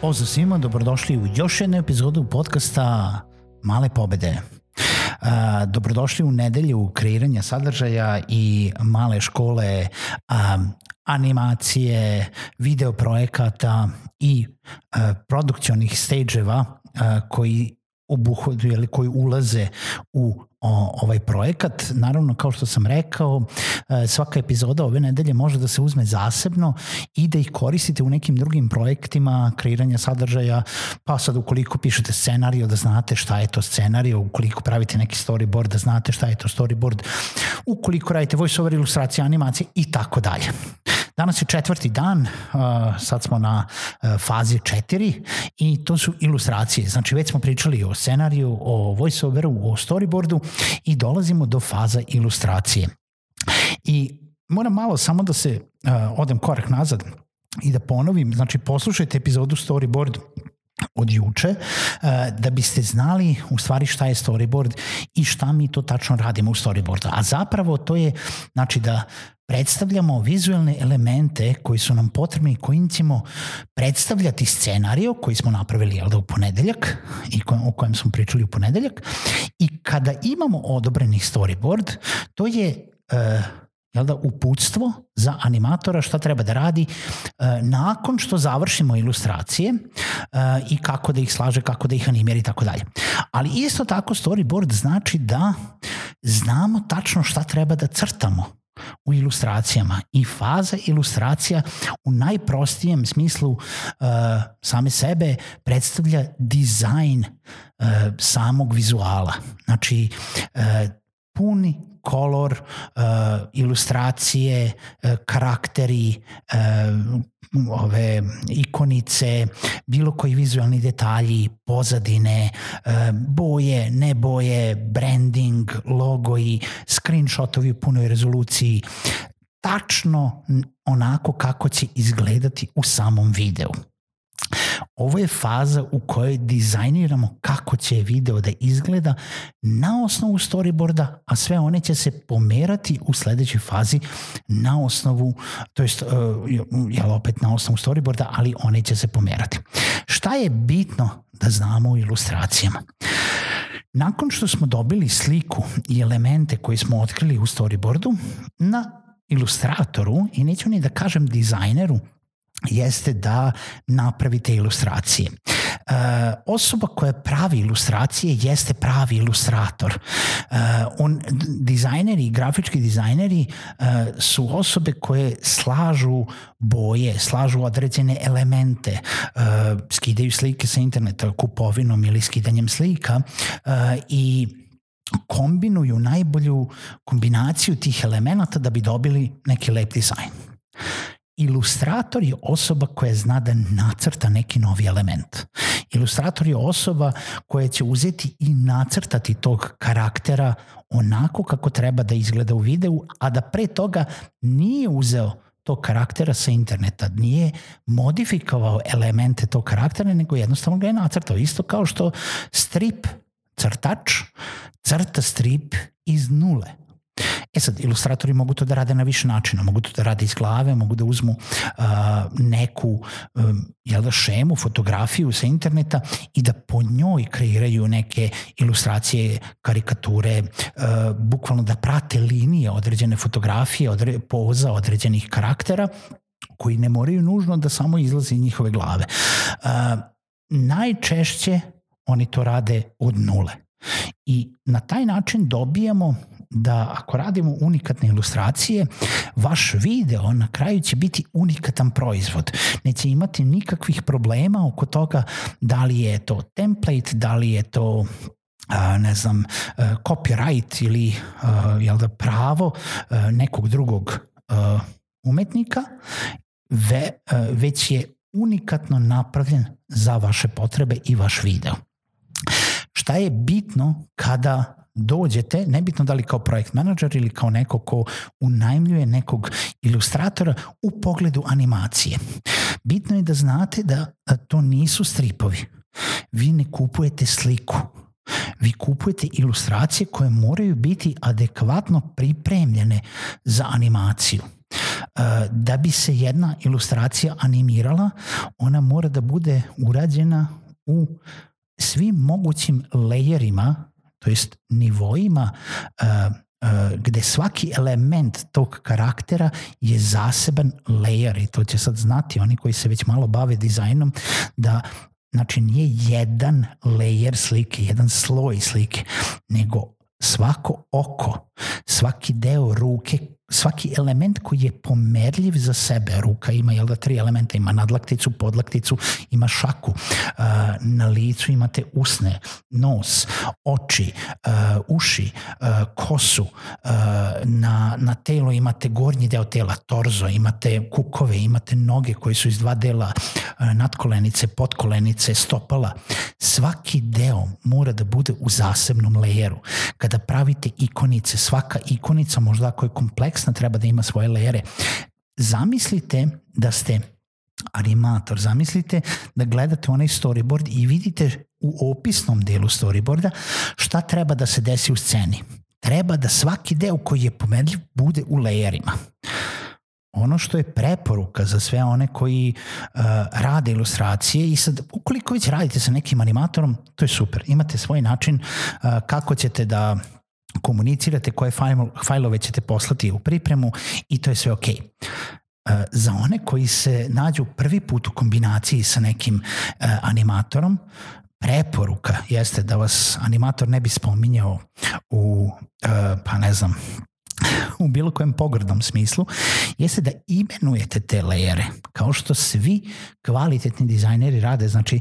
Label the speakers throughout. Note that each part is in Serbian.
Speaker 1: Pozdrav svima, dobrodošli u još jednu epizodu podcasta Male pobede. Uh, dobrodošli u nedelju kreiranja sadržaja i male škole um, animacije, video projekata i uh, produkcionih stageeva uh, koji obuhvataju ili koji ulaze u o, ovaj projekat. Naravno, kao što sam rekao, e, svaka epizoda ove nedelje može da se uzme zasebno i da ih koristite u nekim drugim projektima kreiranja sadržaja, pa sad ukoliko pišete scenario da znate šta je to scenario, ukoliko pravite neki storyboard da znate šta je to storyboard, ukoliko radite voiceover ilustracije, animacije i tako dalje. Danas je četvrti dan, uh, sad smo na uh, fazi četiri i to su ilustracije. Znači već smo pričali o scenariju, o voiceoveru, o storyboardu i dolazimo do faza ilustracije. I moram malo samo da se uh, odem korak nazad i da ponovim, znači poslušajte epizodu Storyboard od juče da biste znali u stvari šta je storyboard i šta mi to tačno radimo u storyboardu. A zapravo to je znači da predstavljamo vizualne elemente koji su nam potrebni, kojim ćemo predstavljati scenario koji smo napravili jel da, u ponedeljak i ko, o kojem smo pričali u ponedeljak i kada imamo odobreni storyboard, to je uh, jel da, uputstvo za animatora šta treba da radi uh, nakon što završimo ilustracije uh, i kako da ih slaže, kako da ih animira i tako dalje. Ali isto tako storyboard znači da znamo tačno šta treba da crtamo u ilustracijama i faza ilustracija u najprostijem smislu uh, same sebe predstavlja dizajn uh, samog vizuala. Znači, uh, puni kolor, uh, ilustracije, uh, karakteri, uh, ove ikonice, bilo koji vizualni detalji, pozadine, boje, ne boje, branding, logoji, screenshotovi u punoj rezoluciji, tačno onako kako će izgledati u samom videu. Ovo je faza u kojoj dizajniramo kako će video da izgleda na osnovu storyboarda, a sve one će se pomerati u sledećoj fazi na osnovu, to jest, uh, jel opet na osnovu storyboarda, ali one će se pomerati. Šta je bitno da znamo u ilustracijama? Nakon što smo dobili sliku i elemente koje smo otkrili u storyboardu, na ilustratoru, i neću ni da kažem dizajneru, jeste da napravite ilustracije. E, osoba koja pravi ilustracije jeste pravi ilustrator. E, on, dizajneri, grafički dizajneri e, su osobe koje slažu boje, slažu određene elemente, e, skidaju slike sa interneta kupovinom ili skidanjem slika e, i kombinuju najbolju kombinaciju tih elemenata da bi dobili neki lep dizajn ilustrator je osoba koja zna da nacrta neki novi element. Ilustrator je osoba koja će uzeti i nacrtati tog karaktera onako kako treba da izgleda u videu, a da pre toga nije uzeo tog karaktera sa interneta, nije modifikovao elemente tog karaktera, nego jednostavno ga je nacrtao. Isto kao što strip crtač crta strip iz nule. E sad, ilustratori mogu to da rade na više načina, mogu to da rade iz glave, mogu da uzmu uh, neku um, jel da, šemu, fotografiju sa interneta i da po njoj kreiraju neke ilustracije, karikature, uh, bukvalno da prate linije određene fotografije, odre, poza određenih karaktera koji ne moraju nužno da samo izlaze iz njihove glave. Uh, najčešće oni to rade od nule. I na taj način dobijamo da ako radimo unikatne ilustracije, vaš video na kraju će biti unikatan proizvod. Neće imati nikakvih problema oko toga da li je to template, da li je to ne znam, copyright ili jel da, pravo nekog drugog umetnika, ve, već je unikatno napravljen za vaše potrebe i vaš video. Šta je bitno kada dođete, nebitno da li kao projekt menadžer ili kao neko ko unajmljuje nekog ilustratora u pogledu animacije. Bitno je da znate da to nisu stripovi. Vi ne kupujete sliku. Vi kupujete ilustracije koje moraju biti adekvatno pripremljene za animaciju. Da bi se jedna ilustracija animirala, ona mora da bude urađena u svim mogućim lejerima, to jest nivoima uh, uh, gde svaki element tog karaktera je zaseban layer i to će sad znati oni koji se već malo bave dizajnom da znači nije jedan layer slike, jedan sloj slike, nego svako oko, svaki deo ruke svaki element koji je pomerljiv za sebe. Ruka ima, jel da, tri elementa. Ima nadlakticu, podlakticu, ima šaku. Uh, na licu imate usne, nos, oči, uh, uši, uh, kosu. Na, na telo imate gornji deo tela, torzo, imate kukove, imate noge koji su iz dva dela, nadkolenice, podkolenice, stopala. Svaki deo mora da bude u zasebnom lejeru. Kada pravite ikonice, svaka ikonica možda ako je kompleks kompleksna, treba da ima svoje lejere. Zamislite da ste animator, zamislite da gledate onaj storyboard i vidite u opisnom delu storyboarda šta treba da se desi u sceni. Treba da svaki deo koji je pomerljiv bude u lejerima. Ono što je preporuka za sve one koji uh, rade ilustracije i sad ukoliko već radite sa nekim animatorom, to je super. Imate svoj način uh, kako ćete da komunicirate koje fajlove ćete poslati u pripremu i to je sve okej. Okay. E, za one koji se nađu prvi put u kombinaciji sa nekim uh, animatorom, preporuka jeste da vas animator ne bi spominjao u, uh, pa ne znam, u bilo kojem pogrdnom smislu, jeste da imenujete te lejere, kao što svi kvalitetni dizajneri rade, znači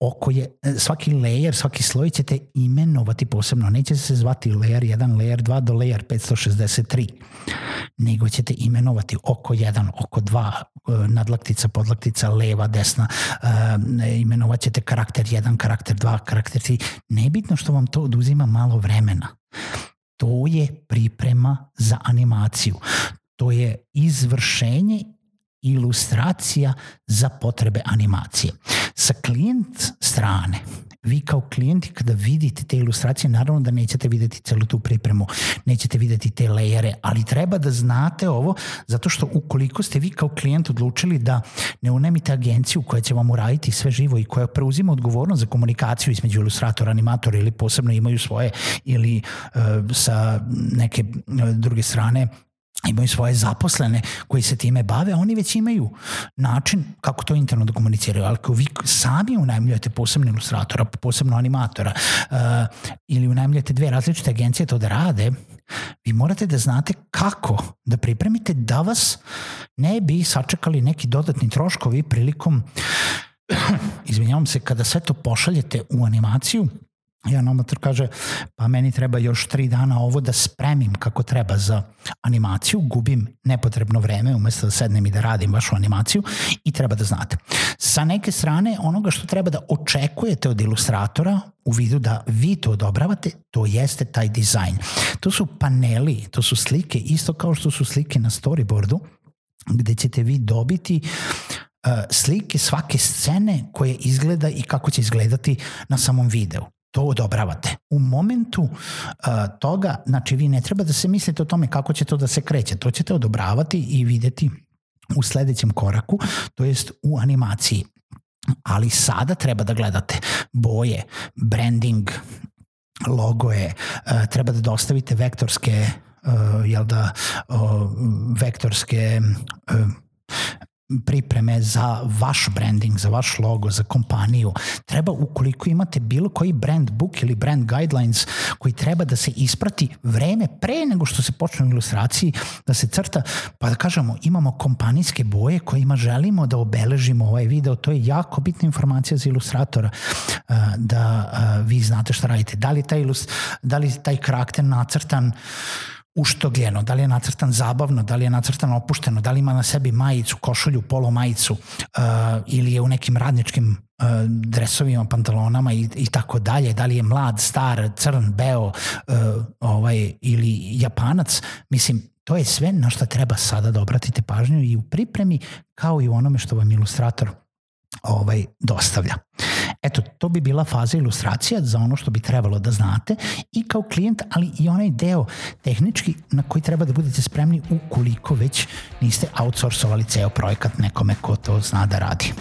Speaker 1: oko je, svaki layer, svaki sloj ćete imenovati posebno, neće se zvati layer 1, layer 2 do layer 563, nego ćete imenovati oko 1, oko 2, e, nadlaktica, podlaktica, leva, desna, e, imenovat ćete karakter 1, karakter 2, karakter 3, nebitno što vam to oduzima malo vremena to je priprema za animaciju. To je izvršenje ilustracija za potrebe animacije. Sa klijent strane, vi kao klijenti kada vidite te ilustracije, naravno da nećete videti celu tu pripremu, nećete videti te lejere, ali treba da znate ovo, zato što ukoliko ste vi kao klijent odlučili da ne unemite agenciju koja će vam uraditi sve živo i koja preuzima odgovornost za komunikaciju između ilustratora, animatora ili posebno imaju svoje ili uh, sa neke uh, druge strane imaju svoje zaposlene koji se time bave, oni već imaju način kako to interno da komuniciraju, ali ako vi sami unajmljujete posebno ilustratora, posebno animatora uh, ili unajmljujete dve različite agencije to da rade, vi morate da znate kako da pripremite da vas ne bi sačekali neki dodatni troškovi prilikom izvinjavam se, kada sve to pošaljete u animaciju, jedan amator kaže, pa meni treba još tri dana ovo da spremim kako treba za animaciju, gubim nepotrebno vreme umesto da sednem i da radim vašu animaciju i treba da znate. Sa neke strane, onoga što treba da očekujete od ilustratora u vidu da vi to odobravate, to jeste taj dizajn. To su paneli, to su slike, isto kao što su slike na storyboardu, gde ćete vi dobiti uh, slike svake scene koje izgleda i kako će izgledati na samom videu to odobravate. U momentu uh, toga, znači vi ne treba da se mislite o tome kako će to da se kreće, to ćete odobravati i videti u sledećem koraku, to jest u animaciji. Ali sada treba da gledate boje, branding, logoje, uh, treba da dostavite vektorske uh, jel da, uh, vektorske uh, pripreme za vaš branding, za vaš logo, za kompaniju. Treba ukoliko imate bilo koji brand book ili brand guidelines koji treba da se isprati vreme pre nego što se počne u ilustraciji, da se crta, pa da kažemo imamo kompanijske boje kojima želimo da obeležimo ovaj video, to je jako bitna informacija za ilustratora da vi znate šta radite. Da li taj, ilust, da li taj karakter nacrtan uh, uštogljeno, da li je nacrtan zabavno, da li je nacrtan opušteno, da li ima na sebi majicu, košulju, polo majicu uh, ili je u nekim radničkim uh, dresovima, pantalonama i, i tako dalje, da li je mlad, star, crn, beo uh, ovaj, ili japanac, mislim, to je sve na što treba sada da obratite pažnju i u pripremi kao i u onome što vam ilustrator ovaj dostavlja. Eto, to bi bila faza ilustracija za ono što bi trebalo da znate i kao klijent, ali i onaj deo tehnički na koji treba da budete spremni ukoliko već niste outsourcovali ceo projekat nekome ko to zna da radi.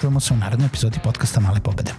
Speaker 1: Čujemo se u narednoj epizodi podcasta Male pobede.